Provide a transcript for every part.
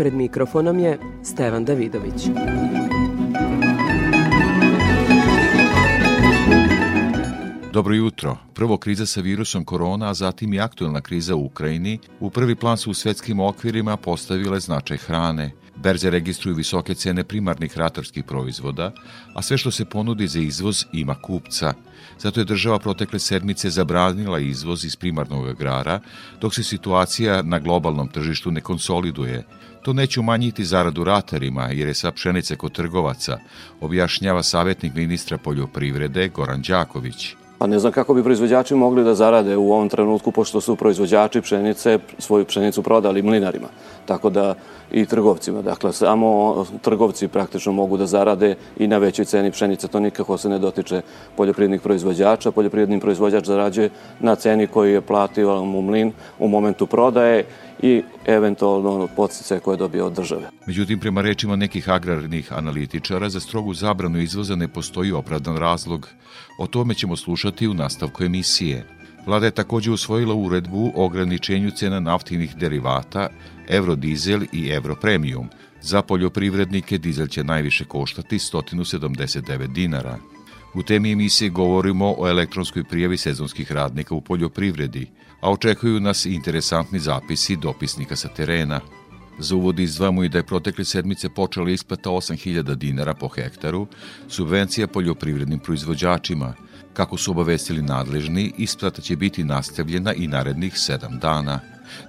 Pred mikrofonom je Stevan Davidović. Dobro jutro. Prvo kriza sa virusom korona, a zatim i aktuelna kriza u Ukrajini, u prvi plan su u svetskim okvirima postavile značaj hrane. Berze registruju visoke cene primarnih ratarskih proizvoda, a sve što se ponudi za izvoz ima kupca. Zato je država protekle sedmice zabranila izvoz iz primarnog agrara, dok se situacija na globalnom tržištu ne konsoliduje. To neće umanjiti zaradu ratarima, jer je sa pšenice kod trgovaca, objašnjava savjetnik ministra poljoprivrede Goran Đaković. Pa ne znam kako bi proizvođači mogli da zarade u ovom trenutku, pošto su proizvođači pšenice svoju pšenicu prodali mlinarima, tako da i trgovcima. Dakle, samo trgovci praktično mogu da zarade i na većoj ceni pšenice. To nikako se ne dotiče poljoprivrednih proizvođača. Poljoprivredni proizvođač zarađuje na ceni koju je platio mu mlin u momentu prodaje i eventualno podstice koje dobije od države. Međutim, prema rečima nekih agrarnih analitičara, za strogu zabranu izvoza ne postoji opravdan razlog. O tome ćemo slušati u nastavku emisije. Vlada je takođe usvojila uredbu o ograničenju cena naftnih derivata, Eurodizel i Europremium. Za poljoprivrednike dizel će najviše koštati 179 dinara. U temi emisije govorimo o elektronskoj prijavi sezonskih radnika u poljoprivredi, a očekuju nas interesantni zapisi dopisnika sa terena. Za uvod izdvamo i da je protekle sedmice počela isplata 8000 dinara po hektaru, subvencija poljoprivrednim proizvođačima. Kako su obavestili nadležni, isplata će biti nastavljena i narednih sedam dana.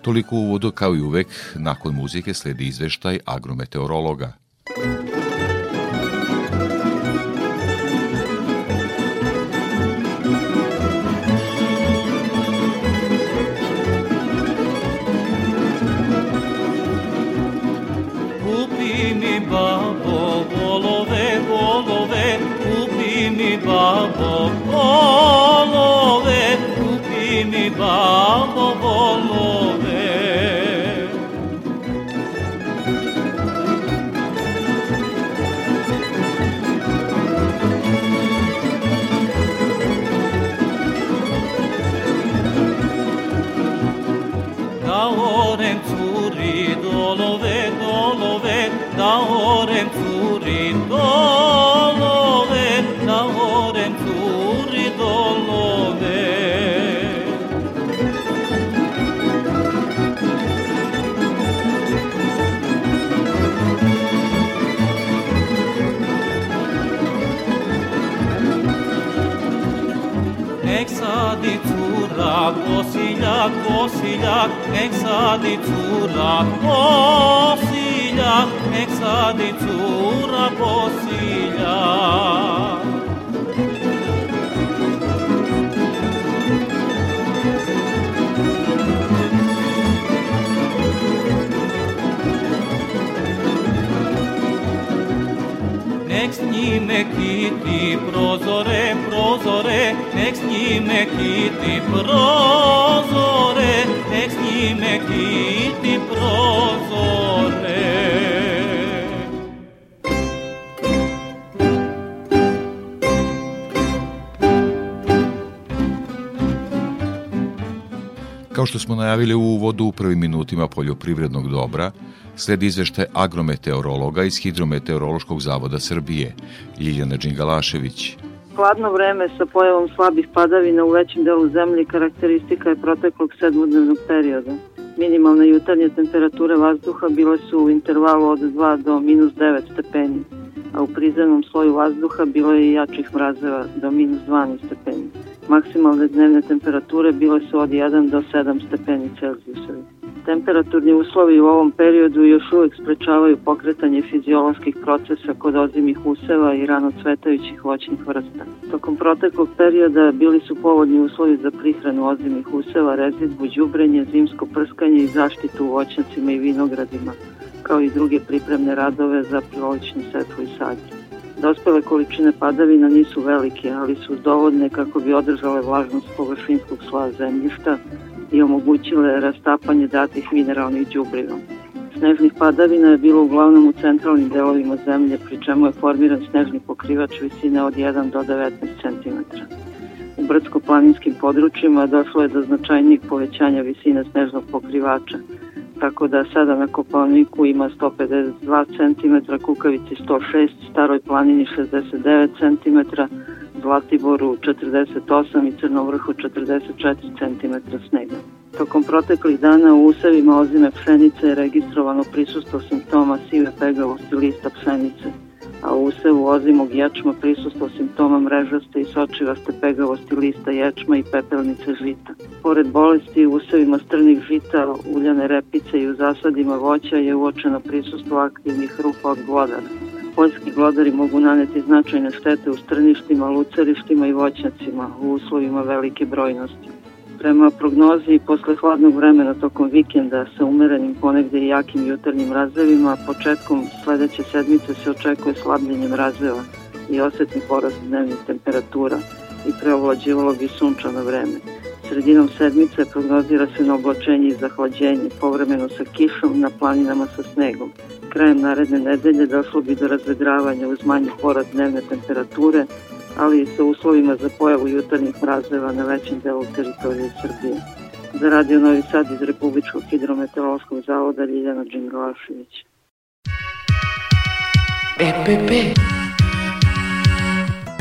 Toliko uvodu kao i uvek, nakon muzike sledi izveštaj agrometeorologa. Kupi Osilak, osilak, eksadi cura Osilak, eksadi cura, osilak Εξ γίνε κοίτη προζωρέ, προζωρέ. Εξ γίνε κοίτη προζωρέ. Εξ γίνε κοίτη προζωρέ. Kao što smo najavili u uvodu u prvim minutima poljoprivrednog dobra, sledi izveštaj agrometeorologa iz Hidrometeorološkog zavoda Srbije, Ljiljana Đingalašević. Hladno vreme sa pojavom slabih padavina u većem delu zemlje karakteristika je proteklog sedmodnevnog perioda. Minimalne jutarnje temperature vazduha bile su u intervalu od 2 do minus 9 stepeni, a u prizemnom sloju vazduha bilo je i jačih mrazeva do minus 12 stepeni. Maksimalne dnevne temperature bile su od 1 do 7 stepeni Celzijusovi. Temperaturni uslovi u ovom periodu još uvek sprečavaju pokretanje fizioloških procesa kod ozimih useva i rano cvetajućih voćnih vrsta. Tokom proteklog perioda bili su povodni uslovi za prihranu ozimih useva, rezidbu, đubrenje, zimsko prskanje i zaštitu u voćnjacima i vinogradima, kao i druge pripremne radove za prolećnu setvu i sadnju. Dospele količine padavina nisu velike, ali su dovoljne kako bi održale vlažnost površinskog sloja zemljišta i omogućile rastapanje datih mineralnih đubriva. Snežnih padavina je bilo uglavnom u centralnim delovima zemlje, pri čemu je formiran snežni pokrivač visine od 1 do 19 cm. U brdsko-planinskim područjima došlo je do značajnijeg povećanja visine snežnog pokrivača, tako da sada na Kopalniku ima 152 cm, Kukavici 106, Staroj planini 69 cm, Zlatiboru 48 i Crnovrhu 44 cm snega. Tokom proteklih dana u usevima ozime pšenice je registrovano prisustvo simptoma sive pegavosti lista pšenice, a u usevu ozimog ječma prisustvo simptoma mrežaste i sočivaste pegavosti lista ječma i pepelnice žita. Pored bolesti u usevima strnih žita, uljane repice i u zasadima voća je uočeno prisustvo aktivnih rupa od glodara. Poljski glodari mogu naneti značajne štete u strništima, lucerištima i voćnjacima u uslovima velike brojnosti. Prema prognozi, posle hladnog vremena tokom vikenda sa umerenim ponegde i jakim jutarnjim razvevima, početkom sledeće sedmice se očekuje slabljenje mrazeva i osetni porast dnevnih temperatura i preovlađivalo bi sunčano vreme. Sredinom sedmice prognozira se na oblačenje i zahlađenje, povremeno sa kišom na planinama sa snegom. Krajem naredne nedelje došlo bi do razvedravanja uz manji porast dnevne temperature, ali i sa uslovima za pojavu jutarnjih mrazeva na većem delu teritorije Srbije. Za Radio Novi Sad iz Republičkog hidrometeorološkog zavoda Ljiljana Đingalašević. EPP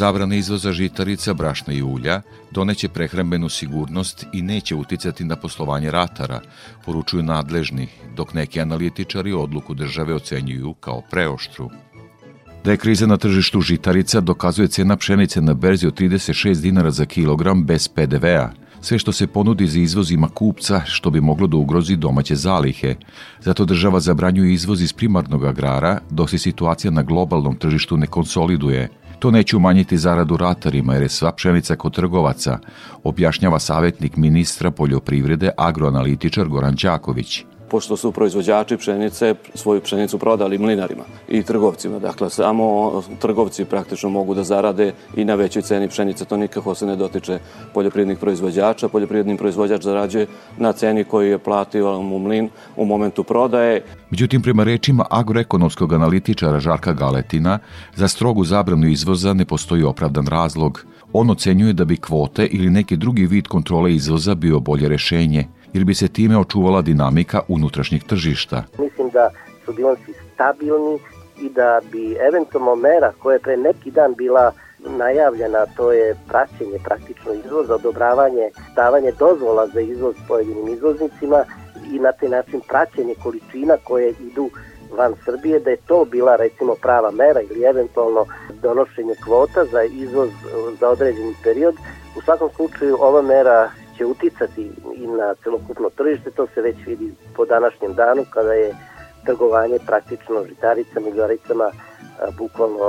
Zabrana izvoza žitarica, brašna i ulja doneće prehrambenu sigurnost i neće uticati na poslovanje ratara, poručuju nadležni, dok neki analitičari odluku države ocenjuju kao preoštru. Da je kriza na tržištu žitarica dokazuje cena pšenice na berzi od 36 dinara za kilogram bez PDV-a. Sve što se ponudi za izvoz ima kupca, što bi moglo da ugrozi domaće zalihe. Zato država zabranjuje izvoz iz primarnog agrara, dok se situacija na globalnom tržištu ne konsoliduje. To neće umanjiti zaradu ratarima jer je sva pšenica kod trgovaca, objašnjava savjetnik ministra poljoprivrede agroanalitičar Goran Đaković pošto su proizvođači pšenice svoju pšenicu prodali mlinarima i trgovcima. Dakle, samo trgovci praktično mogu da zarade i na većoj ceni pšenice. To nikako se ne dotiče poljoprivrednih proizvođača. Poljoprivredni proizvođač zarađuje na ceni koju je platio mu mlin u momentu prodaje. Međutim, prema rečima agroekonomskog analitičara Žarka Galetina, za strogu zabranu izvoza ne postoji opravdan razlog. On ocenjuje da bi kvote ili neki drugi vid kontrole izvoza bio bolje rešenje – jer bi se time očuvala dinamika unutrašnjeg tržišta. Mislim da su bilansi stabilni i da bi eventualno mera koja je pre neki dan bila najavljena, to je praćenje praktično izvoza, odobravanje, stavanje dozvola za izvoz pojedinim izvoznicima i na taj način praćenje količina koje idu van Srbije, da je to bila recimo prava mera ili eventualno donošenje kvota za izvoz za određeni period. U svakom slučaju ova mera će uticati i na celokupno tržište, to se već vidi po današnjem danu kada je trgovanje praktično žitaricama i garicama bukvalno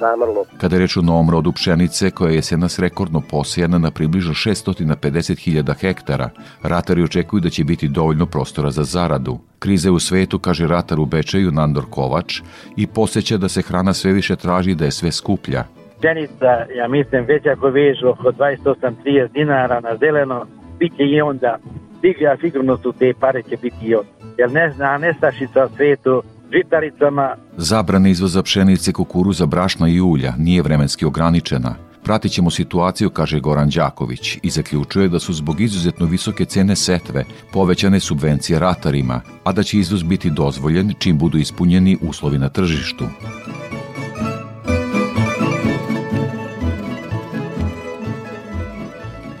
zamrlo. Kada je reč o novom rodu pšenice, koja je jesenas rekordno posijana na približno 650.000 hektara, ratari očekuju da će biti dovoljno prostora za zaradu. Krize u svetu, kaže ratar u Bečeju Nandor Kovač, i posjeća da se hrana sve više traži da je sve skuplja pšenica, ja mislim, već ako vežu oko 28-30 dinara na zeleno, bit će i onda stiglja, sigurno su te pare će biti i onda. Jer ne zna nestašica svetu, žitaricama. Zabrana izvoza pšenice, kukuruza, brašna i ulja nije vremenski ograničena. Pratit ćemo situaciju, kaže Goran Đaković, i zaključuje da su zbog izuzetno visoke cene setve povećane subvencije ratarima, a da će izvoz biti dozvoljen čim budu ispunjeni uslovi na tržištu.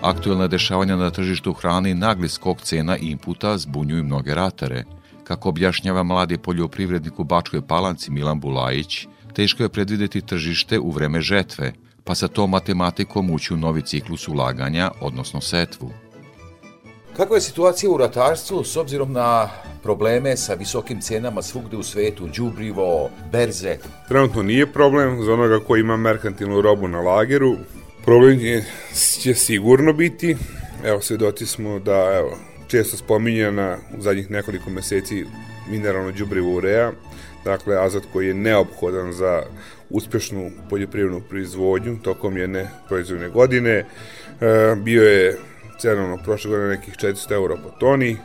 Aktuelna dešavanja na tržištu hrane i nagli skok cena inputa zbunjuju mnoge ratare. Kako objašnjava mladi poljoprivrednik u Bačkoj Palanci Milan Bulajić, teško je predvideti tržište u vreme žetve, pa sa tom matematikom ući u novi ciklus ulaganja, odnosno setvu. Kakva je situacija u ratarstvu s obzirom na probleme sa visokim cenama svugde u svetu, đubrivo, berze? Trenutno nije problem za onoga koji ima merkantilnu robu na lageru. Problem je, će sigurno biti. Evo, svedoci smo da, evo, često spominjana u zadnjih nekoliko meseci mineralno đubrivo urea, dakle azot koji je neophodan za uspešnu poljoprivrednu proizvodnju tokom jedne proizvodne godine. E, bio je cenovno prošle godine nekih 400 euro po toni,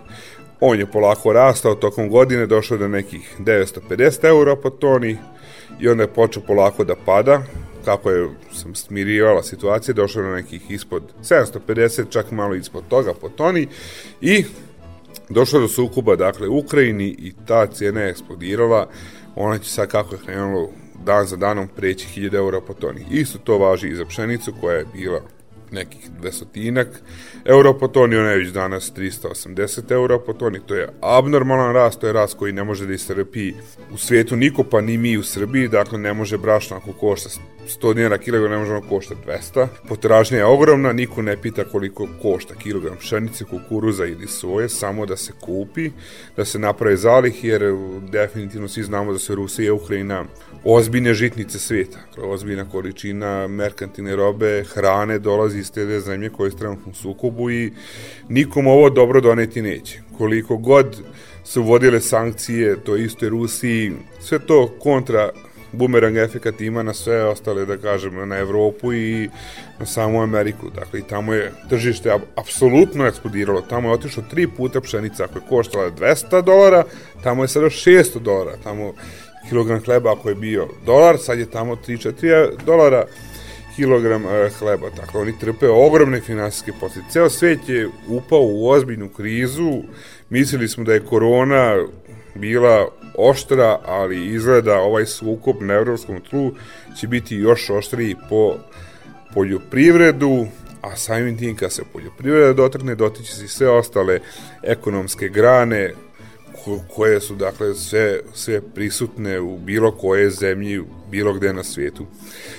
on je polako rastao tokom godine, došao do nekih 950 euro po toni i onda je počeo polako da pada, kako je sam smirivala situacija, došao na nekih ispod 750, čak malo ispod toga po toni i došlo do sukuba, dakle, Ukrajini i ta cijena je eksplodirala, ona će sad kako je krenulo dan za danom preći 1000 eura po toni. Isto to važi i za pšenicu koja je bila nekih dvestotinak. Euro po toni, ona je već danas 380 euro po toni, to je abnormalan rast, to je rast koji ne može da istrpi u svijetu niko, pa ni mi u Srbiji, dakle ne može brašno ako košta. 100 dinara kilogram, ne može ono košta 200. Potražnja je ogromna, niko ne pita koliko košta kilogram pšenice, kukuruza ili soje, samo da se kupi, da se naprave zalih, jer definitivno svi znamo da se Rusija i Ukrajina ozbiljne žitnice sveta, ozbiljna količina merkantilne robe, hrane dolazi iz te zemlje koje su trenutno u sukobu i nikom ovo dobro doneti neće. Koliko god su vodile sankcije, to isto je Rusiji, sve to kontra bumerang efekat ima na sve ostale, da kažem, na Evropu i na samu Ameriku. Dakle, i tamo je tržište apsolutno eksplodiralo. Tamo je otišlo tri puta pšenica, ako je koštala 200 dolara, tamo je sada 600 dolara. Tamo kilogram hleba ako je bio dolar, sad je tamo 3-4 dolara kilogram e, hleba. Dakle, oni trpe ogromne finansijske posljedice. Ceo svet je upao u ozbiljnu krizu. Mislili smo da je korona bila oštra, ali izgleda ovaj sukob na evropskom tlu će biti još oštriji po poljoprivredu, a samim tim kad se poljoprivreda dotakne, dotiče se i sve ostale ekonomske grane koje su dakle sve, sve prisutne u bilo koje zemlji, bilo gde na svijetu. E,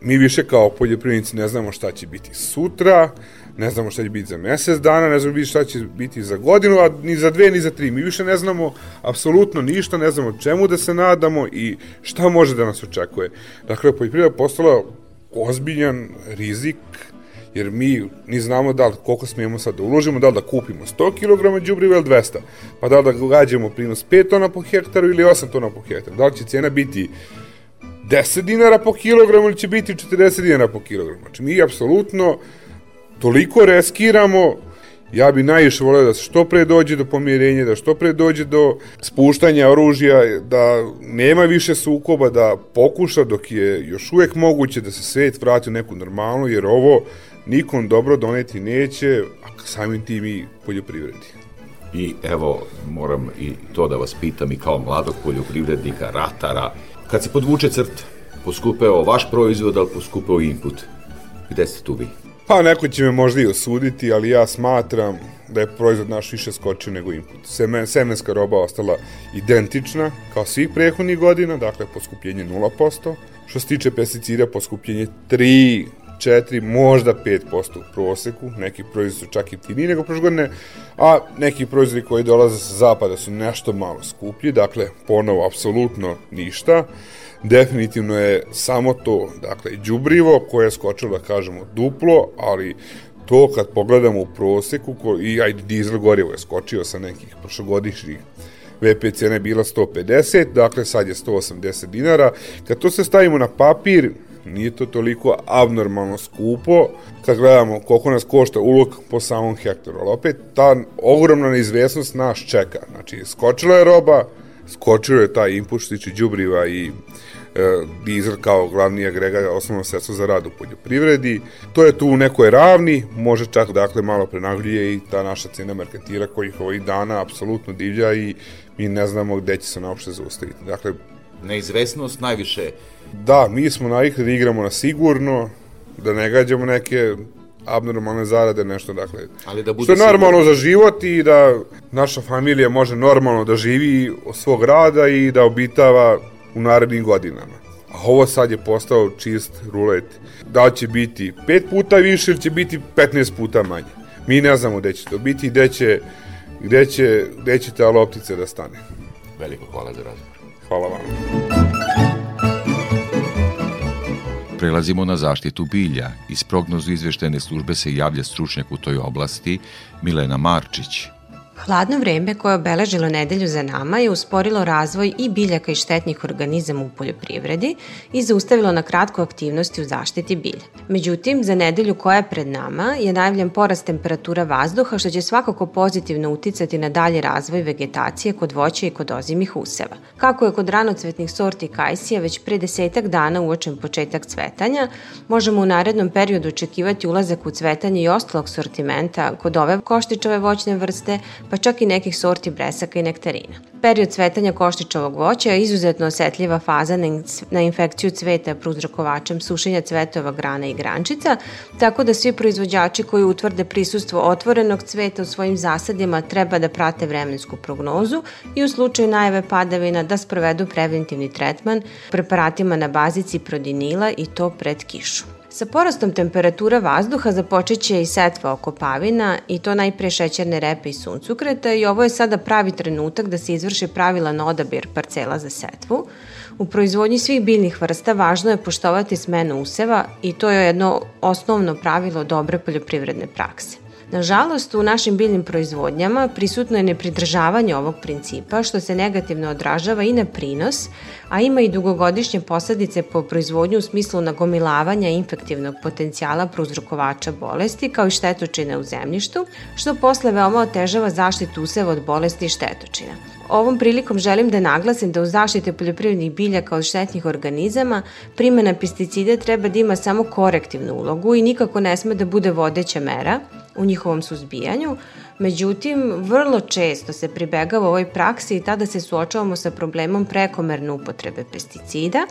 mi više kao poljoprivrednici ne znamo šta će biti sutra, ne znamo šta će biti za mesec dana, ne znamo šta će biti za godinu, a ni za dve, ni za tri. Mi više ne znamo apsolutno ništa, ne znamo čemu da se nadamo i šta može da nas očekuje. Dakle, poljoprivreda postala ozbiljan rizik jer mi ni znamo da li, koliko smijemo sad da uložimo, da li da kupimo 100 kg đubriva ili 200, pa da li da gađamo prinos 5 tona po hektaru ili 8 tona po hektaru, da li će cijena biti 10 dinara po kilogramu ili će biti 40 dinara po kilogramu. Znači mi apsolutno toliko reskiramo, ja bi najviše volio da se što pre dođe do pomirenja, da što pre dođe do spuštanja oružja, da nema više sukoba, da pokuša dok je još uvek moguće da se svet vrati u neku normalnu, jer ovo nikom dobro doneti neće, a samim tim i poljoprivredi. I evo, moram i to da vas pitam i kao mladog poljoprivrednika, ratara, kad se podvuče crt, poskupeo vaš proizvod, ali poskupeo input, gde ste tu vi? Pa neko će me možda i osuditi, ali ja smatram da je proizvod naš više skočio nego input. Semen, semenska roba ostala identična kao svih prehodnih godina, dakle poskupljenje 0%. Što se tiče pesticida, poskupljenje 3, 4, možda 5% u proseku, neki proizvodi su čak i tini nego prošle godine, a neki proizvodi koji dolaze sa zapada su nešto malo skuplji, dakle, ponovo, apsolutno ništa. Definitivno je samo to, dakle, đubrivo koje je skočilo, da kažemo, duplo, ali to kad pogledamo u proseku, ko, i ajde dizel gorivo je skočio sa nekih prošlogodišnjih VP cena je bila 150, dakle sad je 180 dinara. Kad to se stavimo na papir, Nije to toliko abnormalno skupo kad gledamo koliko nas košta ulog po samom hektaru. Ali opet ta ogromna neizvesnost nas čeka. Znači, skočila je roba, skočilo je taj input što tiče džubriva i e, dizel kao glavni agregat, osnovno sredstvo za rad u poljoprivredi. To je tu u nekoj ravni, može čak dakle malo prenagljuje i ta naša cena merkantira kojih ovih dana apsolutno divlja i mi ne znamo gde će se naopšte zaustaviti. Dakle, neizvesnost najviše Da, mi smo navikli da igramo na sigurno, da ne gađamo neke abnormalne zarade, nešto dakle. Ali da bude što je normalno za život i da naša familija može normalno da živi od svog rada i da obitava u narednim godinama. A ovo sad je postao čist rulet. Da će biti pet puta više ili će biti 15 puta manje. Mi ne znamo gde će to biti i gde će, gde će, gde će ta loptica da stane. Veliko hvala za razgovor. Hvala vam. Prelazimo na zaštitu bilja. Iz prognozu izveštene službe se javlja stručnjak u toj oblasti Milena Marčić. Hladno vreme koje je obeležilo nedelju za nama je usporilo razvoj i biljaka i štetnih organizama u poljoprivredi i zaustavilo na kratko aktivnosti u zaštiti bilja. Međutim, za nedelju koja je pred nama je najavljen porast temperatura vazduha što će svakako pozitivno uticati na dalji razvoj vegetacije kod voća i kod ozimih useva. Kako je kod ranocvetnih sorti kajsija već pre desetak dana uočen početak cvetanja, možemo u narednom periodu očekivati ulazak u cvetanje i ostalog sortimenta kod ove koštičove voćne vrste, pa čak i nekih sorti bresaka i nektarina. Period cvetanja koštičovog voća je izuzetno osetljiva faza na infekciju cveta prouzrokovačem sušenja cvetova grana i grančica, tako da svi proizvođači koji utvrde prisustvo otvorenog cveta u svojim zasadima treba da prate vremensku prognozu i u slučaju najave padavina da sprovedu preventivni tretman preparatima na bazici prodinila i to pred kišu. Sa porastom temperatura vazduha započeće i setva okopavina i to najpre šećerne repe i suncukreta i ovo je sada pravi trenutak da se izvrši pravilan odabir parcela za setvu. U proizvodnji svih biljnih vrsta važno je poštovati smenu useva i to je jedno osnovno pravilo dobre poljoprivredne prakse. Nažalost, u našim biljnim proizvodnjama prisutno je nepridržavanje ovog principa, što se negativno odražava i na prinos, a ima i dugogodišnje posadice po proizvodnju u smislu nagomilavanja infektivnog potencijala prouzrokovača bolesti, kao i štetočine u zemljištu, što posle veoma otežava zaštitu useva od bolesti i štetočina. Ovom prilikom želim da naglasim da u zaštite poljoprivrednih biljaka od štetnih organizama primjena pesticida treba da ima samo korektivnu ulogu i nikako ne sme da bude vodeća mera u njihovom suzbijanju, Međutim, vrlo često se pribegava ovoj praksi i tada se suočavamo sa problemom prekomerne upotrebe pesticida,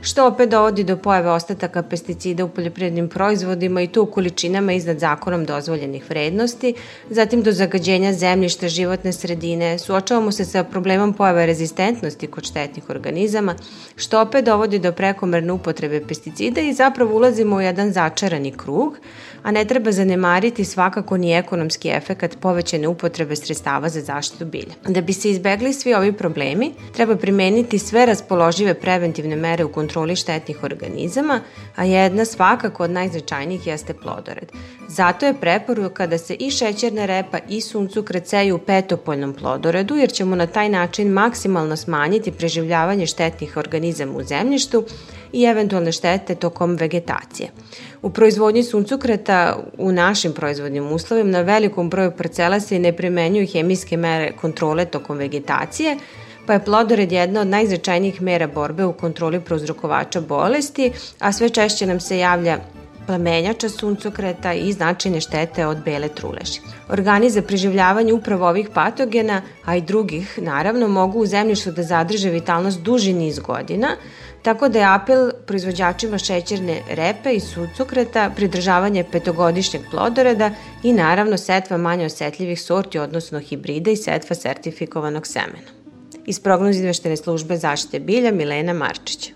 što opet dovodi do pojave ostataka pesticida u poljoprivrednim proizvodima i to u količinama iznad zakonom dozvoljenih vrednosti, zatim do zagađenja zemljišta, životne sredine, suočavamo se sa problemom pojave rezistentnosti kod štetnih organizama, što opet dovodi do prekomerne upotrebe pesticida i zapravo ulazimo u jedan začarani krug, a ne treba zanemariti svakako ni ekonomski efekat povećane upotrebe sredstava za zaštitu bilja. Da bi se izbegli svi ovi problemi, treba primeniti sve raspoložive preventivne mere u kontroli štetnih organizama, a jedna svakako od najznačajnijih jeste plodored. Zato je preporuka da se i šećerna repa i suncukret seju u petopoljnom plodoredu, jer ćemo na taj način maksimalno smanjiti preživljavanje štetnih organizama u zemljištu i eventualne štete tokom vegetacije. U proizvodnji suncukreta u našim proizvodnim uslovima na velikom broju parcela se ne primenjuju hemijske mere kontrole tokom vegetacije, pa je plodored jedna od najznačajnijih mera borbe u kontroli prouzrokovača bolesti, a sve češće nam se javlja plamenjača suncokreta i značajne štete od bele truleži. Organi za preživljavanje upravo ovih patogena, a i drugih, naravno, mogu u zemljištu da zadrže vitalnost duži niz godina, Tako da je apel proizvođačima šećerne repe i sucokreta pridržavanje petogodišnjeg plodoreda i naravno setva manje osetljivih sorti, odnosno hibrida i setva sertifikovanog semena. Iz prognoz izveštene službe zaštite bilja Milena Marčića.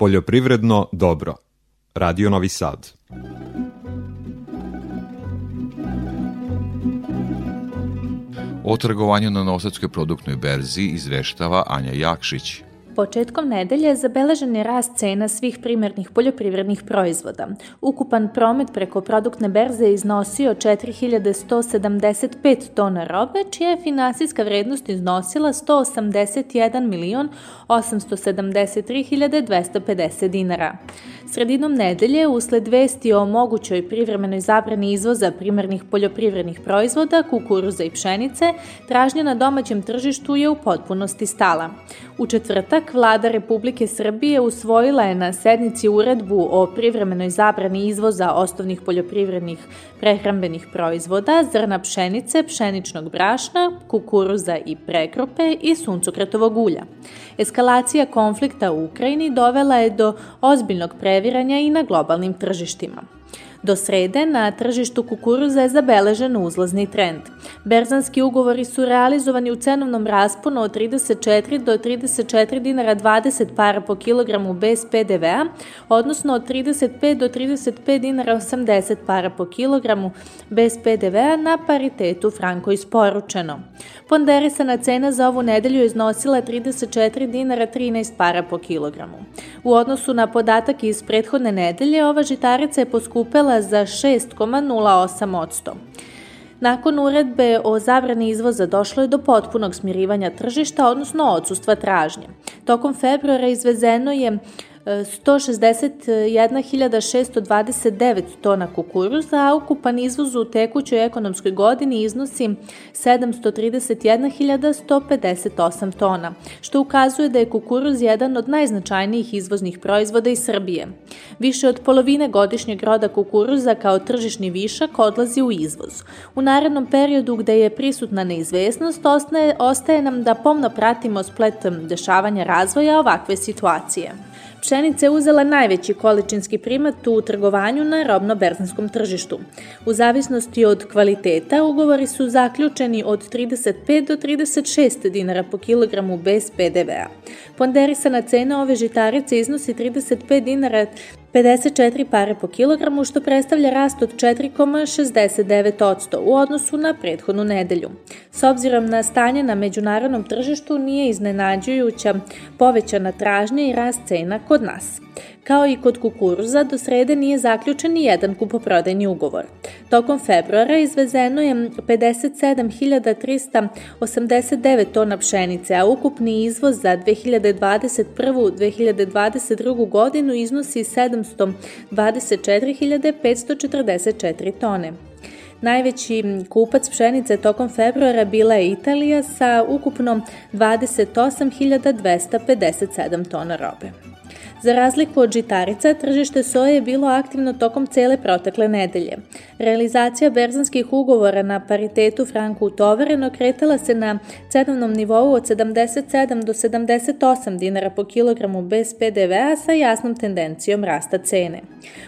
Poljoprivredno dobro. Radio Novi Sad. O trgovanju na Nosadskoj produktnoj berzi izveštava Anja Jakšić. Početkom nedelje zabeležen je rast cena svih primarnih poljoprivrednih proizvoda. Ukupan promet preko produktne berze iznosio 4175 tona robe, čija je finansijska vrednost iznosila 181 milion 873 250 dinara. Sredinom nedelje, usled vesti o mogućoj privremenoj zabrani izvoza primarnih poljoprivrednih proizvoda, kukuruza i pšenice, tražnja na domaćem tržištu je u potpunosti stala. U četvrtak, vlada Republike Srbije usvojila je na sednici uredbu o privremenoj zabrani izvoza osnovnih poljoprivrednih prehrambenih proizvoda, zrna pšenice, pšeničnog brašna, kukuruza i prekrope i suncokretovog ulja. Eskalacija konflikta u Ukrajini dovela je do ozbiljnog previranja i na globalnim tržištima. Do srede na tržištu kukuruza je zabeležen uzlazni trend. Berzanski ugovori su realizovani u cenovnom rasponu od 34 do 34 dinara 20 para po kilogramu bez PDV-a, odnosno od 35 do 35 dinara 80 para po kilogramu bez PDV-a na paritetu franko isporučeno. Ponderisana cena za ovu nedelju iznosila 34 dinara 13 para po kilogramu. U odnosu na podatak iz prethodne nedelje, ova žitarica je poskupela za 6,08%. Nakon uredbe o zabrani izvoza došlo je do potpunog smirivanja tržišta, odnosno odsustva tražnje. Tokom februara izvezeno je 161.629 tona kukuruza, a ukupan izvoz u tekućoj ekonomskoj godini iznosi 731.158 tona, što ukazuje da je kukuruz jedan od najznačajnijih izvoznih proizvoda iz Srbije. Više od polovine godišnjeg roda kukuruza kao tržišni višak odlazi u izvoz. U narednom periodu gde je prisutna neizvesnost, ostaje, ostaje nam da pomno pratimo splet dešavanja razvoja ovakve situacije. Pšenica je uzela najveći količinski primat u trgovanju na robno-berzanskom tržištu. U zavisnosti od kvaliteta, ugovori su zaključeni od 35 do 36 dinara po kilogramu bez PDV-a. Ponderisana cena ove žitarice iznosi 35 dinara 54 pare po kilogramu, što predstavlja rast od 4,69% u odnosu na prethodnu nedelju. S obzirom na stanje na međunarodnom tržištu nije iznenađujuća povećana tražnja i rast cena kod nas. Kao i kod kukuruza, do srede nije zaključen ni jedan kupoprodajni ugovor. Tokom februara izvezeno je 57.389 tona pšenice, a ukupni izvoz za 2021-2022 godinu iznosi 724.544 tone. Najveći kupac pšenice tokom februara bila je Italija sa ukupno 28.257 tona robe. Za razliku od žitarica, tržište soje je bilo aktivno tokom cele protekle nedelje. Realizacija berzanskih ugovora na paritetu franku utovareno kretala se na cenovnom nivou od 77 do 78 dinara po kilogramu bez PDV-a sa jasnom tendencijom rasta cene.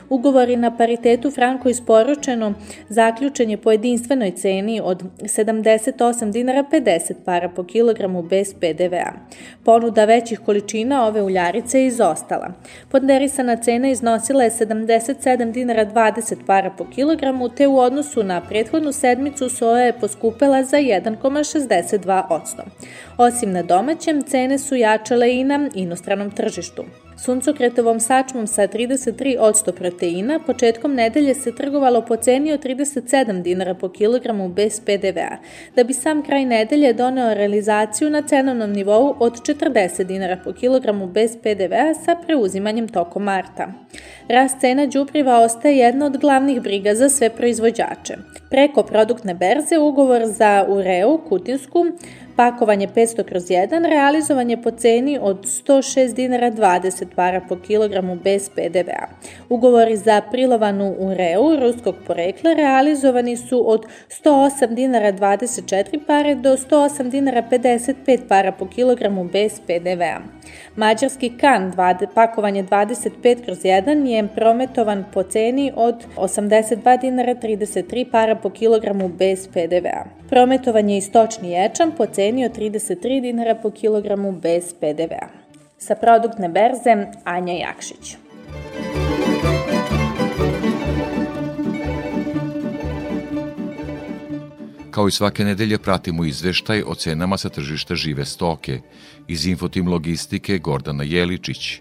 Ugovori na paritetu franko isporučeno zaključen je po jedinstvenoj ceni od 78 dinara 50 para po kilogramu bez PDV-a. Ponuda većih količina ove uljarice je izostala. Ponderisana cena iznosila je 77 dinara 20 para po kilogramu, te u odnosu na prethodnu sedmicu soja je poskupela za 1,62%. Osim na domaćem, cene su jačale i na inostranom tržištu. Suncokretovom sačmom sa 33% proteina početkom nedelje se trgovalo po ceni od 37 dinara po kilogramu bez PDV-a, da bi sam kraj nedelje doneo realizaciju na cenovnom nivou od 40 dinara po kilogramu bez PDV-a sa preuzimanjem tokom marta. Rast cena đubriva ostaje jedna od glavnih briga za sve proizvođače. Preko produktne berze ugovor za ureu kutinsku pakovanje 500 kroz 1 realizovan je po ceni od 106 dinara 20 para po kilogramu bez PDV-a. Ugovori za prilovanu ureu ruskog porekla realizovani su od 108 dinara 24 pare do 108 dinara 55 para po kilogramu bez PDV-a. Mađarski kan pakovanje 25 kroz 1 je prometovan po ceni od 82 dinara 33 para po kilogramu bez PDV-a. Prometovan je istočni ječan po ceni od 33 dinara po kilogramu bez PDV-a. Sa produktne berze Anja Jakšić. Kao i svake nedelje pratimo izveštaj o cenama sa tržišta žive stoke. Iz Infotim logistike Gordana Jeličić.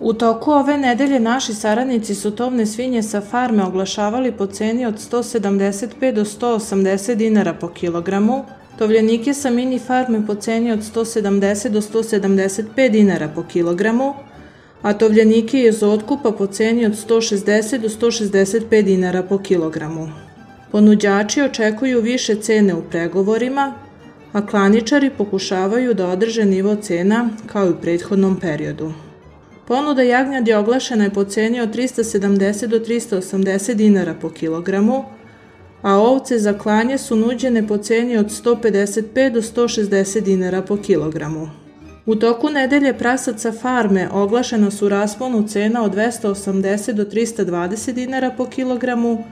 U toku ove nedelje naši saradnici su tovne svinje sa farme oglašavali po ceni od 175 do 180 dinara po kilogramu, tovljenike sa mini farme po ceni od 170 do 175 dinara po kilogramu, a tovljenike iz otkupa po ceni od 160 do 165 dinara po kilogramu. Ponuđači očekuju više cene u pregovorima, a klaničari pokušavaju da održe nivo cena kao i u prethodnom periodu. Ponuda jagnjadi oglašena je po ceni od 370 do 380 dinara po kilogramu, a ovce za klanje su nuđene po ceni od 155 do 160 dinara po kilogramu. U toku nedelje prasaca farme oglašena su rasponu cena od 280 do 320 dinara po kilogramu,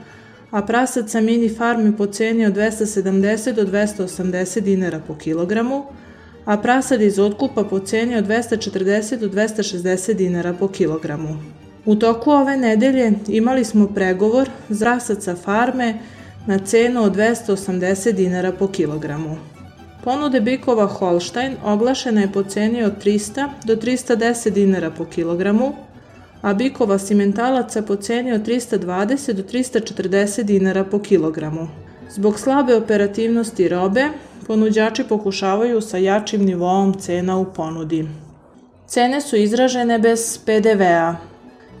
a prasaca mini farme po ceni od 270 do 280 dinara po kilogramu, a prasad iz otkupa po ceni od 240 do 260 dinara po kilogramu. U toku ove nedelje imali smo pregovor za prasaca farme na cenu od 280 dinara po kilogramu. Ponude bikova Holstein oglašena je po ceni od 300 do 310 dinara po kilogramu, a bikova simentalaca po ceni od 320 do 340 dinara po kilogramu. Zbog slabe operativnosti robe, ponuđači pokušavaju sa jačim nivoom cena u ponudi. Cene su izražene bez PDV-a.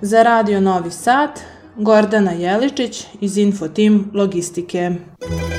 Za Radio Novi Sad, Gordana Jeličić iz Infotim Logistike. Tišina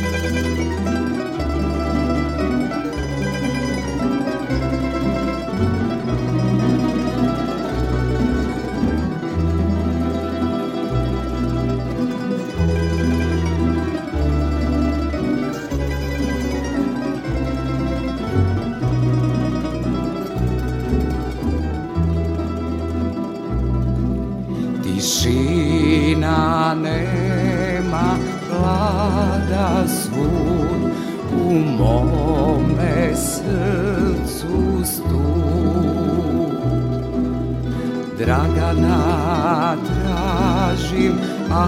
Dragana tražim, a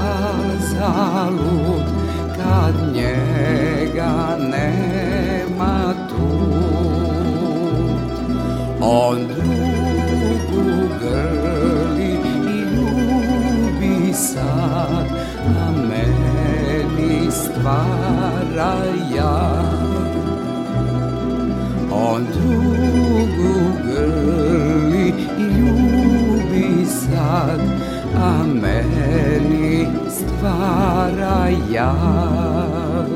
zalud kad njega nema tu. On drugu grli i ljubi sad, a meni stvara ja. On drugu grli i ljubi sad, a meni stvara jad.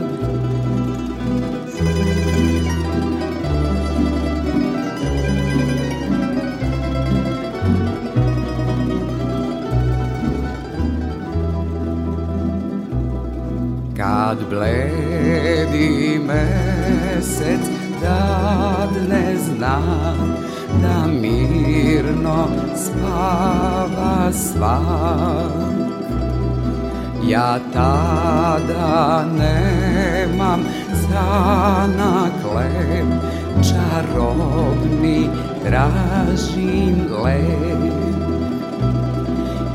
Kad bledi mesec dadne znak da mirno spava svak. Ja tada nemam za klep Čarobni tražim lep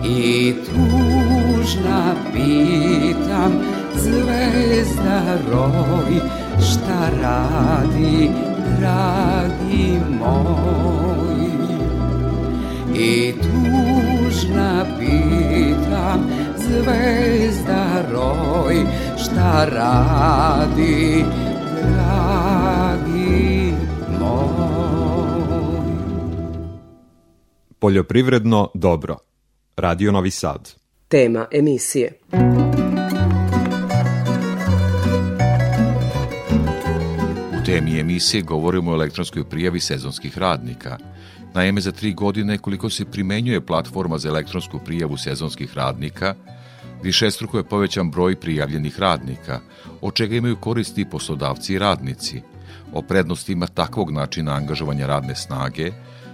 I tužna pitam zvezda roj Šta radi dragi moj I tužna pitam zvezda roj Šta radi dragi moj Poljoprivredno dobro. Radio Novi Sad. Tema emisije. Temi emisije govorimo o elektronskoj prijavi sezonskih radnika. Naime, za tri godine koliko se primenjuje platforma za elektronsku prijavu sezonskih radnika, višestruko je povećan broj prijavljenih radnika, od čega imaju koristi i poslodavci i radnici. O prednostima takvog načina angažovanja radne snage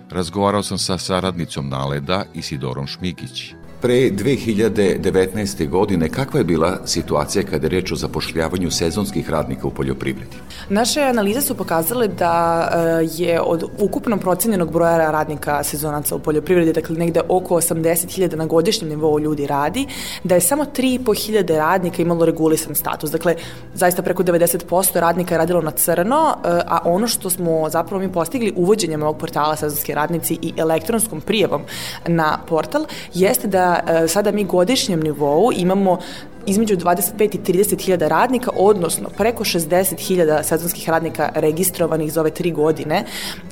razgovarao sam sa saradnicom Naleda Isidorom Šmigić. Pre 2019. godine kakva je bila situacija kada je reč o zapošljavanju sezonskih radnika u poljoprivredi? Naše analize su pokazale da e, je od ukupno procenjenog broja radnika sezonaca u poljoprivredi, dakle negde oko 80.000 na godišnjem nivou ljudi radi, da je samo 3.500 radnika imalo regulisan status. Dakle, zaista preko 90% radnika je radilo na crno, e, a ono što smo zapravo mi postigli uvođenjem ovog portala sezonski radnici i elektronskom prijavom na portal, jeste da e, sada mi godišnjem nivou imamo između 25 i 30 hiljada radnika, odnosno preko 60 hiljada sezonskih radnika registrovanih za ove tri godine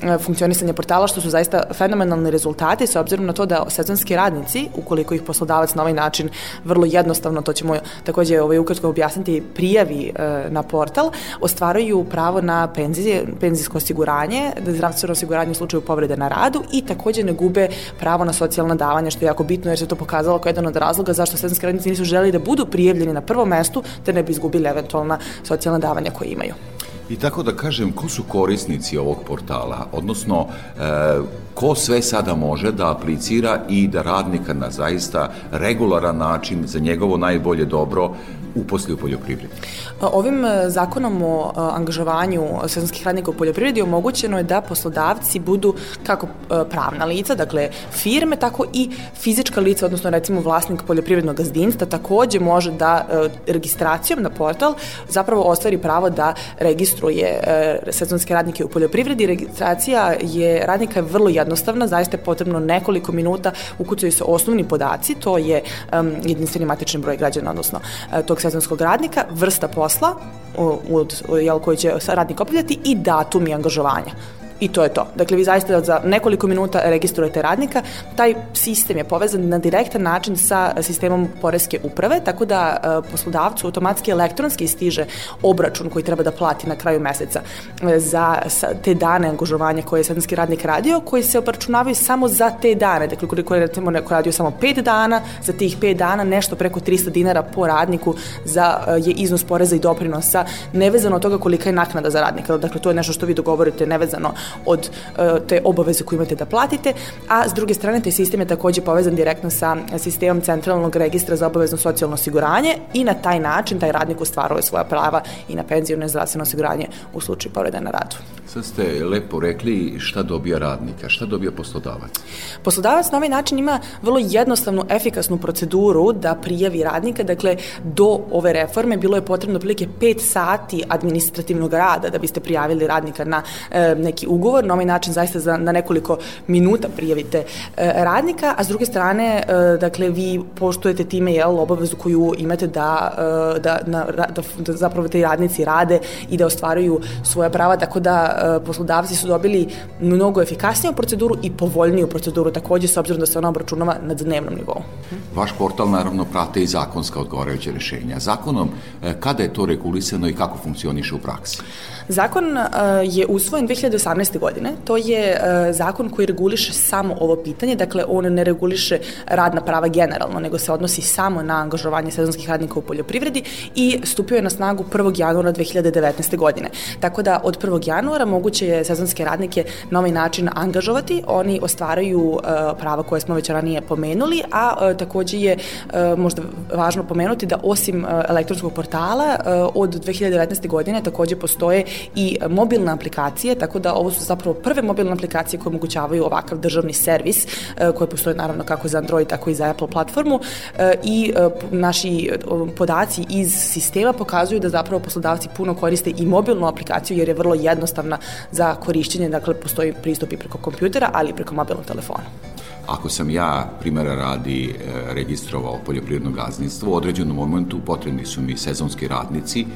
e, funkcionisanja portala, što su zaista fenomenalni rezultati, s obzirom na to da sezonski radnici, ukoliko ih poslodavac na ovaj način vrlo jednostavno, to ćemo takođe ovaj, ukratko objasniti, prijavi e, na portal, ostvaraju pravo na penzije, penzijsko osiguranje, zdravstveno osiguranje u slučaju povrede na radu i takođe ne gube pravo na socijalna davanja, što je jako bitno jer se to pokazalo kao jedan od razloga zašto sezonski radnici nisu želeli da budu prijavljeni na prvom mestu, da ne bi izgubili eventualna socijalna davanja koje imaju. I tako da kažem, ko su korisnici ovog portala, odnosno e, ko sve sada može da aplicira i da radnika na zaista regularan način za njegovo najbolje dobro uposli u poljoprivredi? Ovim e, zakonom o e, angažovanju sezonskih radnika u poljoprivredi omogućeno je da poslodavci budu kako e, pravna lica, dakle firme, tako i fizička lica, odnosno recimo vlasnik poljoprivrednog gazdinstva takođe može da registracijom na portal zapravo ostvari pravo da registruje sezonske radnike u poljoprivredi. Registracija je radnika je vrlo jednostavna, zaista je potrebno nekoliko minuta, ukucaju se osnovni podaci, to je um, jedinstveni matični broj građana, odnosno tog sezonskog radnika, vrsta posla od, jel, koji će radnik obavljati i datumi angažovanja i to je to. Dakle, vi zaista za nekoliko minuta registrujete radnika, taj sistem je povezan na direktan način sa sistemom Poreske uprave, tako da e, poslodavcu automatski elektronski stiže obračun koji treba da plati na kraju meseca e, za te dane angažovanja koje je sezonski radnik radio, koji se obračunavaju samo za te dane. Dakle, koliko je neko radio samo 5 dana, za tih 5 dana nešto preko 300 dinara po radniku za e, je iznos poreza i doprinosa, nevezano od toga kolika je naknada za radnika. Dakle, to je nešto što vi dogovorite nevezano od e, te obaveze koju imate da platite, a s druge strane taj sistem je takođe povezan direktno sa sistemom centralnog registra za obavezno socijalno osiguranje i na taj način taj radnik ostvaruje svoja prava i na penziju i zdravstveno osiguranje u slučaju povrede na radu. Sad ste lepo rekli šta dobija radnika, šta dobija poslodavac? Poslodavac na ovaj način ima vrlo jednostavnu, efikasnu proceduru da prijavi radnika, dakle do ove reforme bilo je potrebno prilike 5 sati administrativnog rada da biste prijavili radnika na e, neki ugovor, na ovaj način zaista za, na nekoliko minuta prijavite e, radnika, a s druge strane, e, dakle, vi poštujete time jel, obavezu koju imate da, e, da, na, da, da zapravo te radnici rade i da ostvaruju svoja prava, tako da e, poslodavci su dobili mnogo efikasniju proceduru i povoljniju proceduru takođe, s obzirom da se ona obračunava na dnevnom nivou. Vaš portal naravno prate i zakonska odgovarajuća rešenja. Zakonom, e, kada je to regulisano i kako funkcioniše u praksi? Zakon je usvojen 2018. godine. To je uh, zakon koji reguliše samo ovo pitanje, dakle on ne reguliše radna prava generalno, nego se odnosi samo na angažovanje sezonskih radnika u poljoprivredi i stupio je na snagu 1. januara 2019. godine. Tako da od 1. januara moguće je sezonske radnike na ovaj način angažovati, oni ostvaraju uh, prava koje smo već ranije pomenuli, a uh, takođe je možda važno pomenuti da osim elektronskog portala od 2019. godine takođe postoje i mobilne aplikacije, tako da ovo su zapravo prve mobilne aplikacije koje omogućavaju ovakav državni servis e, koji postoje naravno kako za Android, tako i za Apple platformu e, i e, naši podaci iz sistema pokazuju da zapravo poslodavci puno koriste i mobilnu aplikaciju jer je vrlo jednostavna za korišćenje, dakle postoji pristup i preko kompjutera, ali i preko mobilnog telefona. Ako sam ja, primjera radi, registrovao poljoprivredno gazdinstvo, u određenom momentu potrebni su mi sezonski radnici,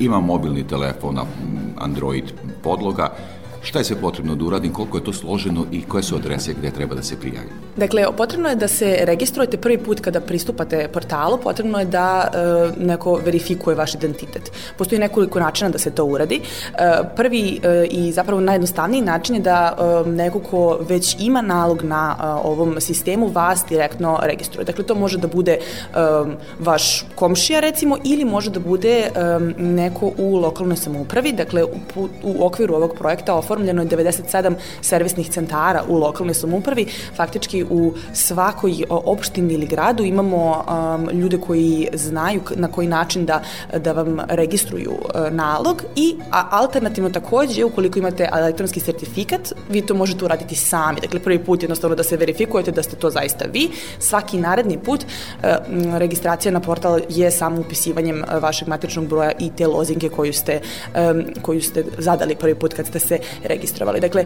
imam mobilni telefon, Android podloga, Šta je sve potrebno da uradim, koliko je to složeno i koje su adrese gde treba da se prijavi? Dakle, potrebno je da se registrujete prvi put kada pristupate portalu, potrebno je da e, neko verifikuje vaš identitet. Postoji nekoliko načina da se to uradi. E, prvi e, i zapravo najjednostavniji način je da e, neko ko već ima nalog na e, ovom sistemu vas direktno registruje. Dakle, to može da bude e, vaš komšija recimo ili može da bude e, neko u lokalnoj samoupravi. Dakle, u, u okviru ovog projekta oformljeno je 97 servisnih centara u lokalnoj samoupravi. Faktički u svakoj opštini ili gradu imamo um, ljude koji znaju na koji način da, da vam registruju uh, nalog i a, alternativno takođe ukoliko imate elektronski sertifikat vi to možete uraditi sami. Dakle, prvi put jednostavno da se verifikujete da ste to zaista vi. Svaki naredni put uh, registracija na portal je samo upisivanjem uh, vašeg matričnog broja i te lozinke koju ste, um, koju ste zadali prvi put kad ste se registrovali. Dakle,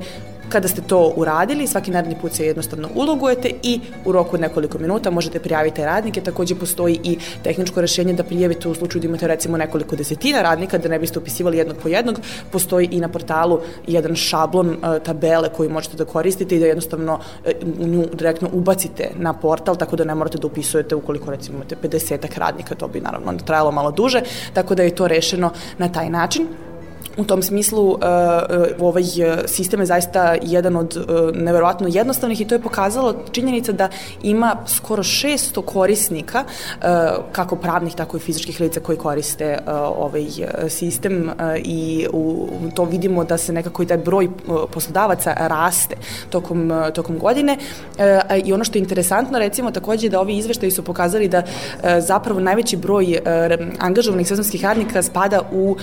kada ste to uradili, svaki naredni put se jednostavno ulogujete i u roku nekoliko minuta možete prijaviti radnike. Takođe postoji i tehničko rešenje da prijavite u slučaju da imate recimo nekoliko desetina radnika, da ne biste upisivali jednog po jednog. Postoji i na portalu jedan šablon uh, tabele koji možete da koristite i da jednostavno uh, nju direktno ubacite na portal, tako da ne morate da upisujete ukoliko recimo imate 50 radnika, to bi naravno trajalo malo duže, tako da je to rešeno na taj način. U tom smislu uh, ovaj sistem je zaista jedan od uh, neverovatno jednostavnih i to je pokazalo činjenica da ima skoro 600 korisnika uh, kako pravnih tako i fizičkih lica koji koriste uh, ovaj sistem uh, i u, to vidimo da se nekako i taj broj uh, poslodavaca raste tokom, uh, tokom godine. Uh, i ono što je interesantno recimo takođe da ovi izveštaji su pokazali da uh, zapravo najveći broj uh, angažovanih sezonskih radnika spada u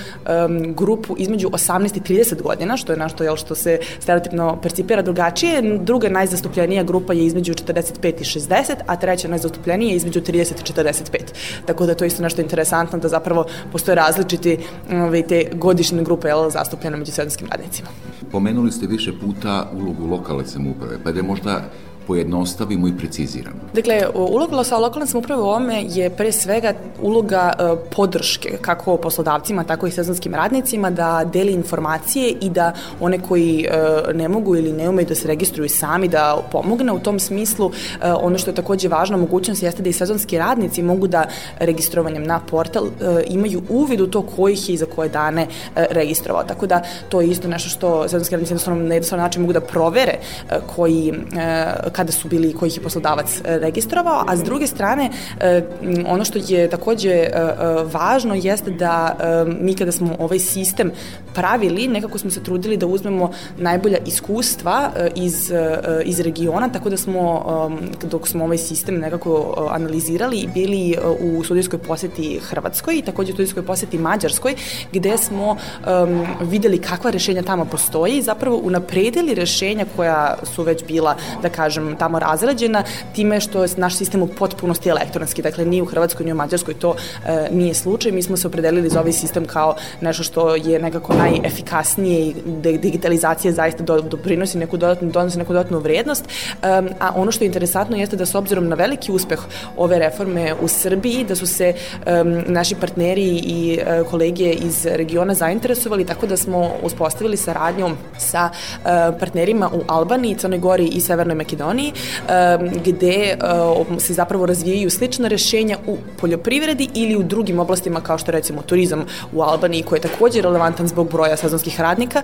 um, grupu između 18 i 30 godina, što je našto jel, što se stereotipno percipira drugačije. Druga najzastupljenija grupa je između 45 i 60, a treća najzastupljenija je između 30 i 45. Tako da to je isto nešto interesantno da zapravo postoje različiti ove, te godišnje grupe jel, zastupljene među sezonskim radnicima. Pomenuli ste više puta ulogu lokalne samouprave, pa da možda pojednostavimo i preciziramo. Dakle, uloga sa lokalne samoprave u ovome je pre svega uloga uh, podrške kako poslodavcima, tako i sezonskim radnicima da deli informacije i da one koji uh, ne mogu ili ne umeju da se registruju sami da pomogne u tom smislu. Uh, ono što je takođe važna mogućnost jeste da i sezonski radnici mogu da registrovanjem na portal imaju uvid u to kojih je i za koje dane registrovao. Tako da to je isto nešto što sezonski radnici jednostavno na jednostavno način mogu da provere koji kada su bili kojih je poslodavac e, registrovao, a s druge strane e, ono što je takođe e, važno jeste da mi kada smo ovaj sistem pravili, nekako smo se trudili da uzmemo najbolja iskustva iz, iz regiona, tako da smo dok smo ovaj sistem nekako analizirali bili u sudijskoj poseti Hrvatskoj i takođe u sudijskoj poseti Mađarskoj, gde smo um, videli kakva rešenja tamo postoji i zapravo unapredili rešenja koja su već bila, da kažem, tamo razrađena, time što je naš sistem u potpunosti elektronski, dakle ni u Hrvatskoj ni u Mađarskoj to e, nije slučaj. Mi smo se opredelili za ovaj sistem kao nešto što je nekako najefikasnije i digitalizacija zaista do, doprinosi neku dodatnu, donosi neku dodatnu vrednost, e, a ono što je interesantno jeste da s obzirom na veliki uspeh ove reforme u Srbiji, da su se e, naši partneri i e, kolege iz regiona zainteresovali, tako da smo uspostavili saradnju sa e, partnerima u Albaniji, Crnoj Gori i Severnoj Makedoniji Makedoniji, gde se zapravo razvijaju slična rešenja u poljoprivredi ili u drugim oblastima kao što recimo turizam u Albaniji koji je takođe relevantan zbog broja sezonskih radnika,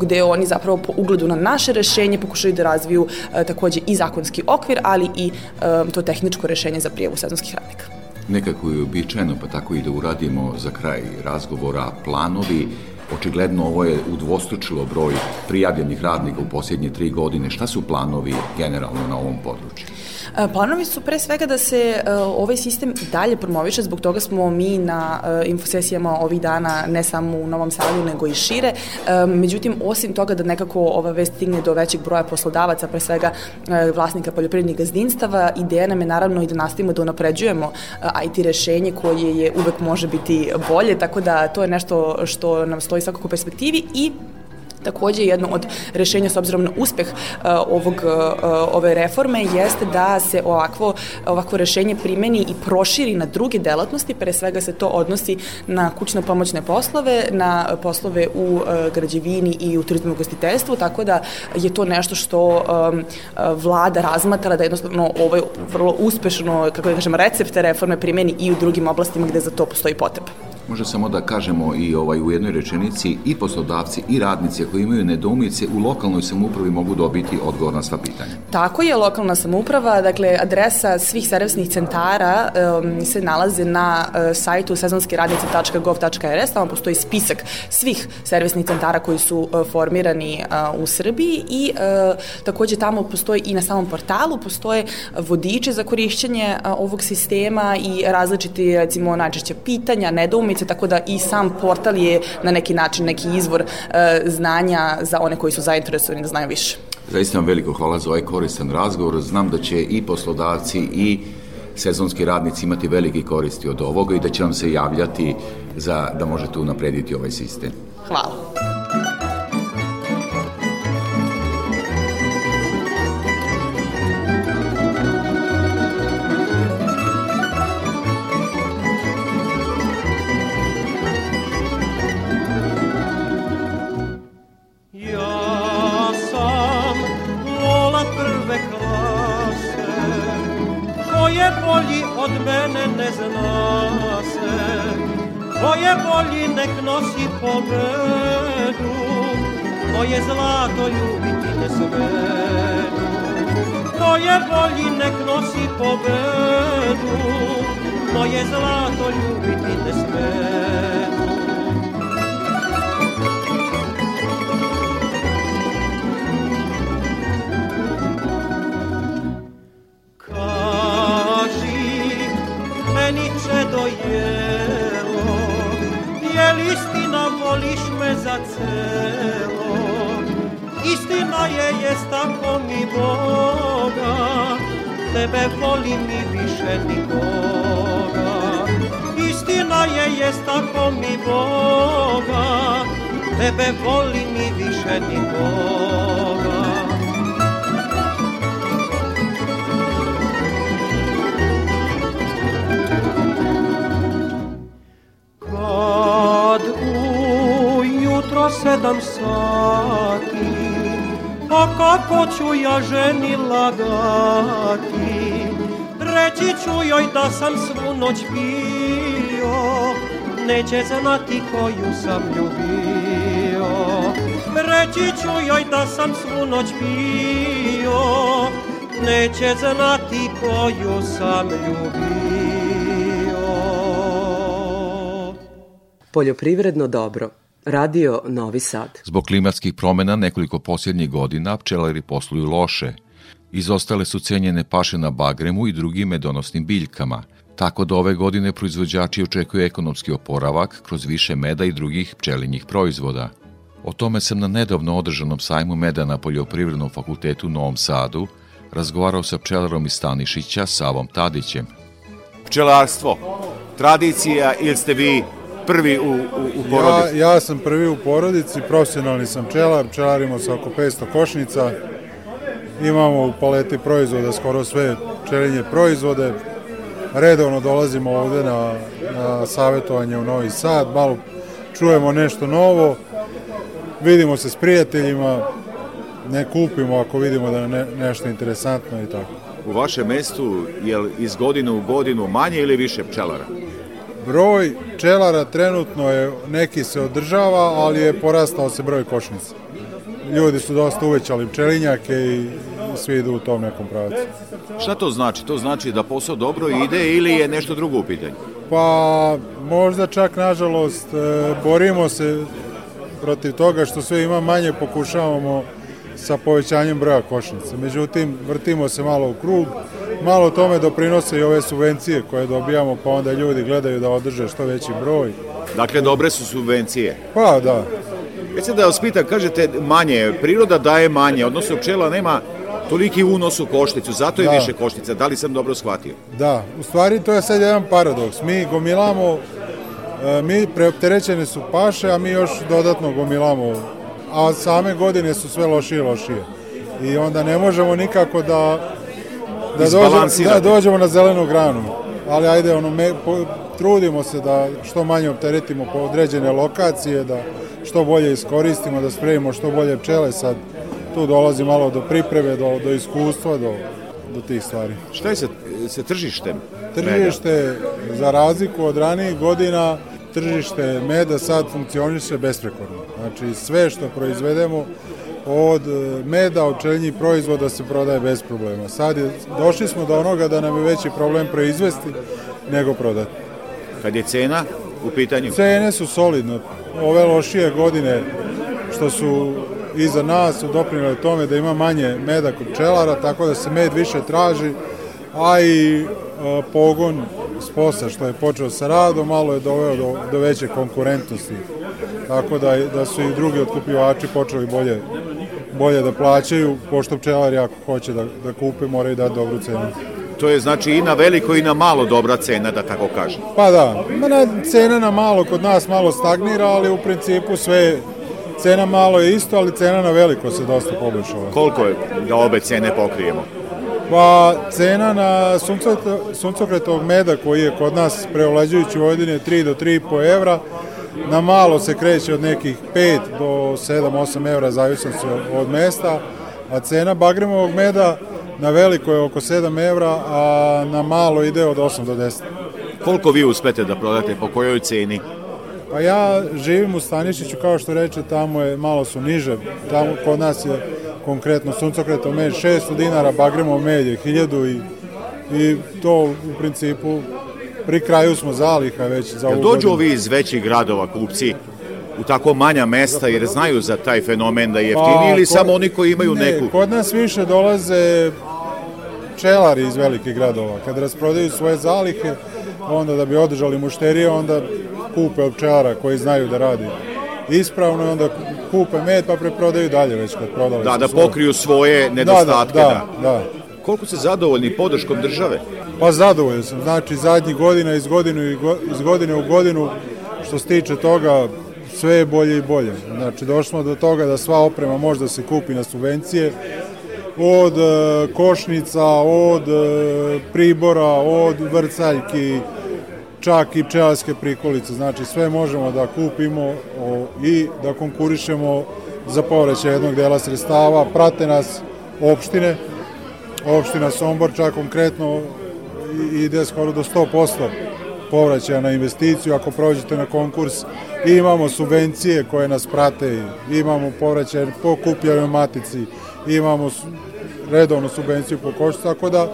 gde oni zapravo po ugledu na naše rešenje pokušaju da razviju takođe i zakonski okvir, ali i to tehničko rešenje za prijevu sezonskih radnika. Nekako je običajno, pa tako i da uradimo za kraj razgovora planovi Očigledno ovo je udvostručilo broj prijavljenih radnika u posljednje tri godine. Šta su planovi generalno na ovom području? E, planovi su pre svega da se uh, ovaj sistem dalje promoviše, zbog toga smo mi na uh, infosesijama ovih dana ne samo u Novom Sadu nego i šire. Međutim, osim toga da nekako ova vest stigne do većeg broja poslodavaca, pre svega vlasnika poljoprivrednih gazdinstava, ideja nam je naravno i da nastavimo da unapređujemo IT rešenje koje je uvek može biti bolje, tako da to je nešto što nam stoji svakako u perspektivi i Takođe, jedno od rešenja s obzirom na uspeh uh, ovog, uh, ove reforme jeste da se ovakvo, ovakvo rešenje primeni i proširi na druge delatnosti, pre svega se to odnosi na kućno pomoćne poslove, na poslove u uh, građevini i u turizmu gostiteljstvu, tako da je to nešto što vlada razmatra da jednostavno ovaj vrlo uspešno, kako da kažem, recepte reforme primeni i u drugim oblastima gde za to postoji potreba. Može samo da kažemo i ovaj u jednoj rečenici i poslodavci i radnici koji imaju nedoumice u lokalnoj samoupravi mogu dobiti odgovor na sva pitanja. Tako je, lokalna samouprava, dakle adresa svih servisnih centara um, se nalaze na uh, sajtu sezonskiradnici.gov.rs, tamo postoji spisak svih servisnih centara koji su uh, formirani uh, u Srbiji i uh, takođe tamo postoji i na samom portalu postoje vodiče za korišćenje uh, ovog sistema i različiti recimo najčešće pitanja, nedoumice, tako da i sam portal je na neki način neki izvor uh, znanja za one koji su zainteresovani da znaju više. Zaista vam veliko hvala za ovaj koristan razgovor. Znam da će i poslodavci i sezonski radnici imati veliki koristi od ovoga i da će vam se javljati za da možete unaprediti ovaj sistem. Hvala. Ne zna se, ko je bolji nek nosi pobedu, moje zlato ljubiti ne smedu. Ko je bolji nek nosi pobedu, moje zlato ljubiti ne smedu. Jelo, je li istina voliš me za celo? Istina je, jest tako mi Boga, tebe volim i više nikoga. Istina je, jest tako mi Boga, tebe volim i više nikoga. Sedam sati, a kako ću ja ženi lagati, reći ću joj da sam svu noć pio, neće znati koju sam ljubio. Reći ću joj da sam svu noć pio, neće znati koju sam ljubio. Poljoprivredno dobro. Radio Novi Sad. Zbog klimatskih promena nekoliko posljednjih godina pčelari posluju loše. Izostale su cenjene paše na bagremu i drugim medonosnim biljkama. Tako da ove godine proizvođači očekuju ekonomski oporavak kroz više meda i drugih pčelinjih proizvoda. O tome sam na nedavno održanom sajmu meda na Poljoprivrednom fakultetu u Novom Sadu razgovarao sa pčelarom iz Stanišića Savom Tadićem. Pčelarstvo, tradicija ili ste vi prvi u, u, u porodici? Ja, ja sam prvi u porodici, profesionalni sam pčelar, pčelarimo sa oko 500 košnica, imamo u paleti proizvoda skoro sve pčelinje proizvode, redovno dolazimo ovde na, na savjetovanje u Novi Sad, malo čujemo nešto novo, vidimo se s prijateljima, ne kupimo ako vidimo da je ne, nešto interesantno i tako. U vašem mestu je li iz godine u godinu manje ili više pčelara? Broj pčelara trenutno je, neki se održava, ali je porastao se broj košnica. Ljudi su dosta uvećali pčelinjake i svi idu u tom nekom pravcu. Šta to znači? To znači da posao dobro ide ili je nešto drugo u pitanju? Pa možda čak nažalost e, borimo se protiv toga što sve ima manje pokušavamo sa povećanjem broja košnica. Međutim, vrtimo se malo u krug, malo tome doprinose i ove subvencije koje dobijamo, pa onda ljudi gledaju da održe što veći broj. Dakle, dobre su subvencije. Pa da. Već se da vas pitam, kažete manje, priroda daje manje, odnosno pčela nema toliki unos u košticu, zato je Da. više koštica. Da li sam dobro shvatio? Da, u stvari to je sad jedan paradoks. Mi gomilamo, e, mi preopterećene su paše, a mi još dodatno gomilamo a same godine su sve lošije i lošije. I onda ne možemo nikako da, da, dođemo, Izbalansirati. da dođemo na zelenu granu. Ali ajde, ono, me, po, trudimo se da što manje opteretimo po određene lokacije, da što bolje iskoristimo, da spremimo što bolje pčele. Sad tu dolazi malo do pripreme, do, do iskustva, do, do tih stvari. Šta je sa, sa tržištem? Tržište, za razliku od ranijih godina, tržište meda sad funkcioniše besprekorno. Znači sve što proizvedemo od e, meda, od čeljnih proizvoda se prodaje bez problema. Sad je, došli smo do onoga da nam je veći problem proizvesti nego prodati. Kad je cena u pitanju? Cene su solidne. Ove lošije godine što su iza nas su doprinile tome da ima manje meda kod pčelara, tako da se med više traži, a i e, pogon sposa što je počeo sa radom malo je doveo do, do veće konkurentnosti. Tako da, da su i drugi otkupljivači počeli bolje, bolje da plaćaju, pošto pčelari ako hoće da, da kupe moraju dati dobru cenu. To je znači i na veliko i na malo dobra cena, da tako kažem. Pa da, na, cena na malo kod nas malo stagnira, ali u principu sve cena malo je isto, ali cena na veliko se dosta poboljšala. Koliko je da obe cene pokrijemo? Pa cena na suncokretovog meda koji je kod nas preovlađujući u Vojvodini je 3 do 3,5 evra, na malo se kreće od nekih 5 do 7-8 evra, zavisno se od mesta, a cena bagremovog meda na veliko je oko 7 evra, a na malo ide od 8 do 10. Koliko vi uspete da prodate, po kojoj ceni? Pa ja živim u Stanišiću, kao što reče, tamo je, malo su niže, tamo kod nas je konkretno suncokretov med 600 dinara, bagremov med je 1000 i, i to u principu pri kraju smo zaliha već za ovu dođu ovi iz većih gradova kupci u tako manja mesta jer znaju za taj fenomen da je jeftiniji ili Pa, kod- samo oni koji imaju ne, neku? Kod nas više dolaze pčelari iz velikih gradova. Kad rasprodaju svoje zalihe, onda da bi održali mušterije, onda kupe od pčelara koji znaju da radi ispravno i onda kupe med pa preprodaju dalje već kad prodali Da, da svoje. pokriju svoje Da, nedostatke. Da, da, da. Koliko ste zadovoljni podrškom države? Pa zadovoljan sam. Znači, zadnjih godina iz, godinu, i go- iz godine u godinu, što se tiče toga, sve je bolje i bolje. Znači, došli smo do toga da sva oprema može da se kupi na subvencije, od e, košnica, od e, pribora, od vrcaljki, čak i pčelarske prikolice. Znači, sve možemo da kupimo i da konkurišemo za povraćaj jednog dela sredstava. Prate nas opštine, opština Sombor čak konkretno ide skoro do 100% povraćaja na investiciju. Ako prođete na konkurs i imamo subvencije koje nas prate. Imamo povraćaj po kupljanju matici. Imamo redovnu subvenciju po koštu. Tako da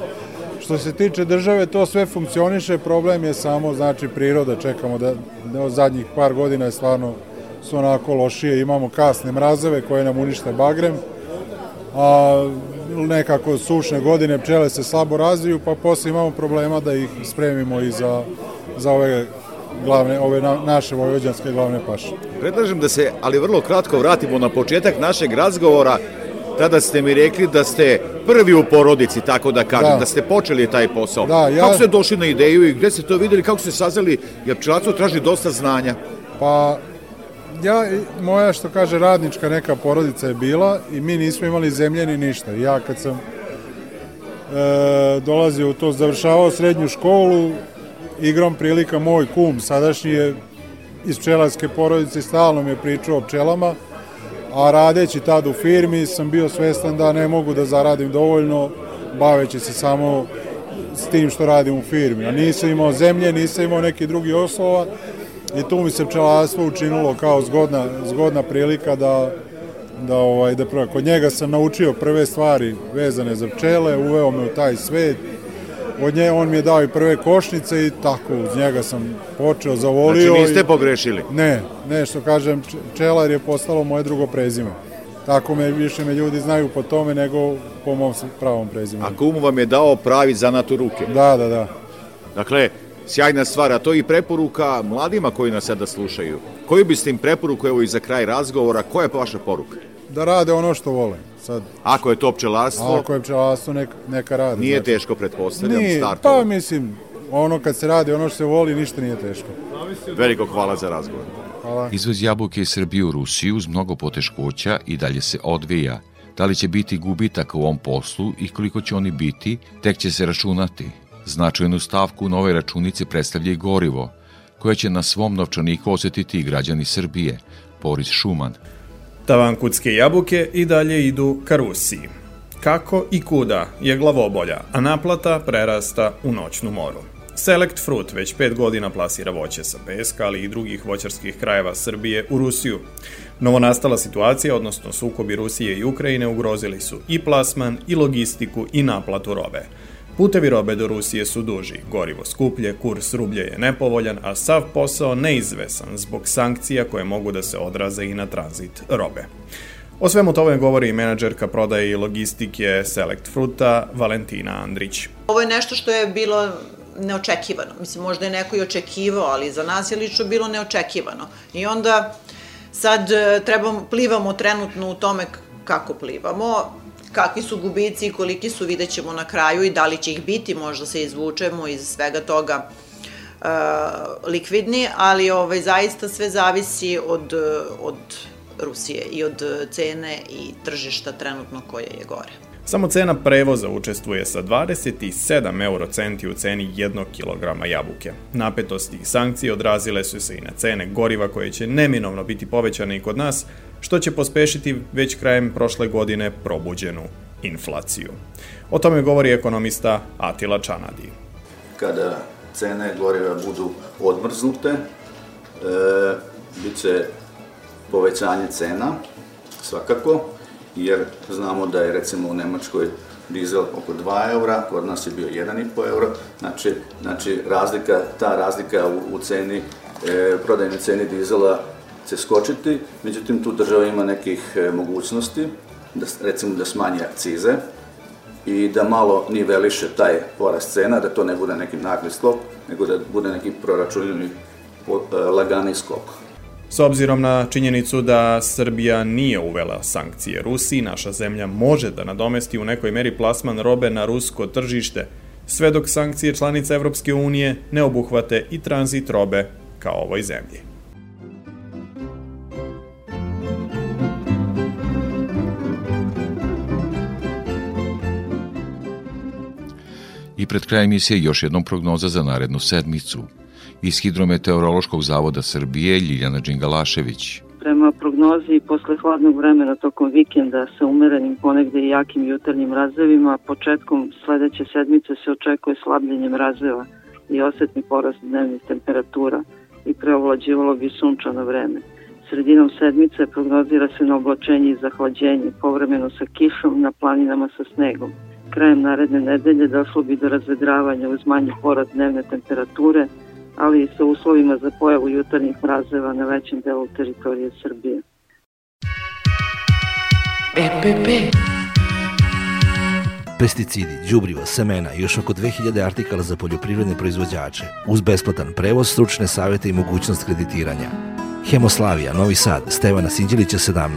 što se tiče države to sve funkcioniše. Problem je samo znači priroda. Čekamo da, da od zadnjih par godina je stvarno su onako lošije. Imamo kasne mrazeve koje nam unište bagrem a nekako sušne godine pčele se slabo razviju, pa posle imamo problema da ih spremimo i za, za ove glavne, ove na, naše vojvođanske glavne paše. Predlažem da se, ali vrlo kratko vratimo na početak našeg razgovora. Tada ste mi rekli da ste prvi u porodici, tako da kažem, da, Da. ste počeli taj posao. Da, ja- Kako ste došli na ideju i gde ste to videli, kako ste saznali, jer pčelarstvo traži dosta znanja. Pa ja, moja što kaže radnička neka porodica je bila i mi nismo imali zemlje ni ništa. Ja kad sam e, dolazio u to, završavao srednju školu, igrom prilika moj kum, sadašnji je iz pčelarske porodice, stalno mi je pričao o pčelama, a radeći tad u firmi sam bio svestan da ne mogu da zaradim dovoljno, baveći se samo s tim što radim u firmi. A nisam imao zemlje, nisam imao neki drugi oslova i tu mi se pčelarstvo učinilo kao zgodna, zgodna prilika da da ovaj da prvo kod njega sam naučio prve stvari vezane za pčele, uveo me u taj svet. Od nje on mi je dao i prve košnice i tako uz njega sam počeo zavolio. Znači niste i- pogrešili. Ne, ne što kažem, pčelar je postalo moje drugo prezime. Tako me više me ljudi znaju po tome nego po mom pravom prezimenu. A kum vam je dao pravi zanat u ruke. Da, da, da. Dakle, sjajna stvar, a to je i preporuka mladima koji nas sada slušaju. Koju biste im preporuku, evo i za kraj razgovora, koja je vaša poruka? Da rade ono što vole. Sad, Ako je to pčelarstvo, ako je pčelarstvo, neka, neka rade. nije znači. teško, pretpostavljam, Nije, startovo. pa mislim, ono kad se radi, ono što se voli, ništa nije teško. Veliko hvala za razgovor. Hvala. Izvoz jabuke iz Srbije u Rusiju uz mnogo poteškoća i dalje se odvija. Da li će biti gubitaka u ovom poslu i koliko će oni biti, tek će se računati. Značajnu stavku nove računice predstavlja i gorivo, koje će na svom novčaniku osetiti i građani Srbije, Boris Šuman. Tavankutske jabuke i dalje idu ka Rusiji. Kako i kuda je glavobolja, a naplata prerasta u noćnu moru. Select Fruit već pet godina plasira voće sa peska, ali i drugih voćarskih krajeva Srbije u Rusiju. Novonastala situacija, odnosno sukobi Rusije i Ukrajine, ugrozili su i plasman, i logistiku, i naplatu robe. Putevi robe do Rusije su duži, gorivo skuplje, kurs rublje je nepovoljan, a sav posao neizvesan zbog sankcija koje mogu da se odraze i na tranzit robe. O svemu tome govori i menadžerka prodaje i logistike Select Fruta Valentina Andrić. Ovo je nešto što je bilo neočekivano. Mislim, možda je neko i očekivao, ali za nas je lično bilo neočekivano. I onda sad e, trebamo, plivamo trenutno u tome kako plivamo, kakvi su gubici i koliki su, vidjet ćemo na kraju i da li će ih biti, možda se izvučemo iz svega toga uh, likvidni, ali ovaj, zaista sve zavisi od, od Rusije i od cene i tržišta trenutno koje je gore. Samo cena prevoza učestvuje sa 27 eurocenti u ceni 1 kg jabuke. Napetosti i sankcije odrazile su se i na cene goriva koje će neminovno biti povećane i kod nas, što će pospešiti već krajem prošle godine probuđenu inflaciju. O tome govori ekonomista Atila Čanadi. Kada cene goriva budu odmrznute, e, bit će povećanje cena, svakako, jer znamo da je recimo u Nemačkoj dizel oko 2 eura, kod nas je bio 1,5 euro, znači, znači razlika, ta razlika u, u ceni, e, prodajnoj ceni dizela će skočiti, međutim tu država ima nekih e, mogućnosti, da, recimo da smanji akcize i da malo niveliše taj porast cena, da to ne bude neki nagli skok, nego da bude neki proračunjeni e, lagani skok. S obzirom na činjenicu da Srbija nije uvela sankcije Rusiji, naša zemlja može da nadomesti u nekoj meri plasman robe na rusko tržište, sve dok sankcije članica Evropske unije ne obuhvate i tranzit robe kao ovoj zemlji. I pred krajem emisije još jednom prognoza za narednu sedmicu. Iz Hidrometeorološkog zavoda Srbije Ljiljana Đingalašević. Prema prognozi, posle hladnog vremena tokom vikenda sa umerenim ponegde i jakim jutarnjim razvevima, početkom sledeće sedmice se očekuje slabljenje mrazeva i osetni porast dnevnih temperatura i preovlađivalo bi sunčano vreme. Sredinom sedmice prognozira se na oblačenje i zahlađenje, povremeno sa kišom na planinama sa snegom. Krajem naredne nedelje došlo bi do razvedravanja uz manji porast dnevne temperature, ali i sa uslovima za pojavu jutarnjih mrazeva na većem delu teritorije Srbije. EPP Pesticidi, đubriva, semena i još oko 2000 artikala za poljoprivredne proizvođače, uz besplatan prevoz, stručne savete i mogućnost kreditiranja. Hemoslavija, Novi Sad, Stevana Sinđelića 17,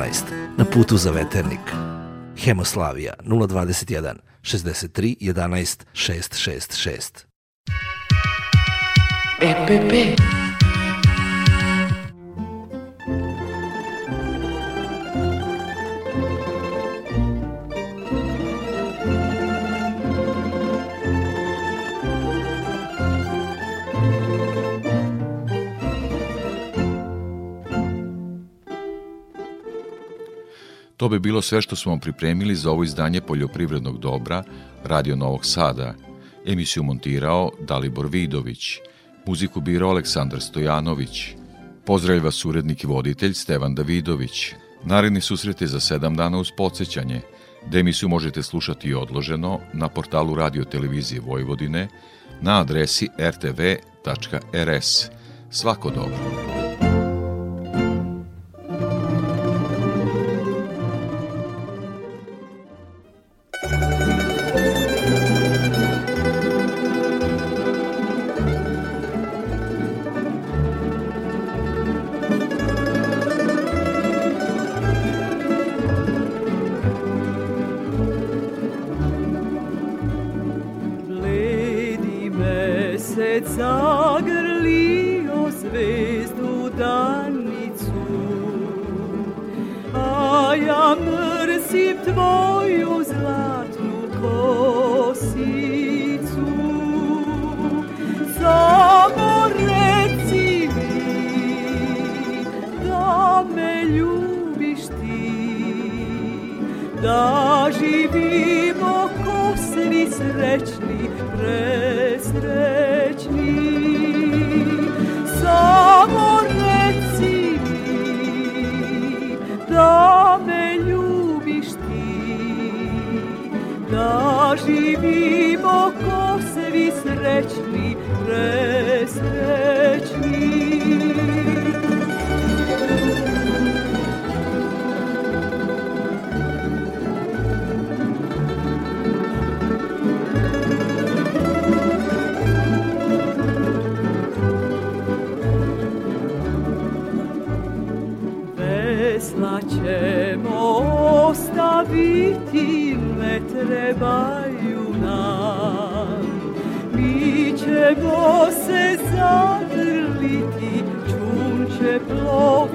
na putu za veternik. Hemoslavija 021 63 11 666. EPP To bi bilo sve što smo pripremili za ovo izdanje poljoprivrednog dobra Radio Novog Sada. Emisiju montirao Dalibor Vidović. Muziku birao Aleksandar Stojanović. Pozdravlja vas urednik i voditelj Stevan Davidović. Naredni susret je za sedam dana uz podsjećanje, da možete slušati odloženo na portalu Radio Televizije Vojvodine na adresi rtv.rs. Svako dobro. mesec zagrlio zvezdu danicu A ja mrzim tvoju zlatnu kosicu. Samo reci mi da me ljubiš ti? Da živimo kosni srećni presrećni Samo reci mi da me ljubiš ti. Da živimo ko svi srećni, presrećni ćemo ostaviti, ne trebaju nam. Mi ćemo se zagrliti, čun će plovit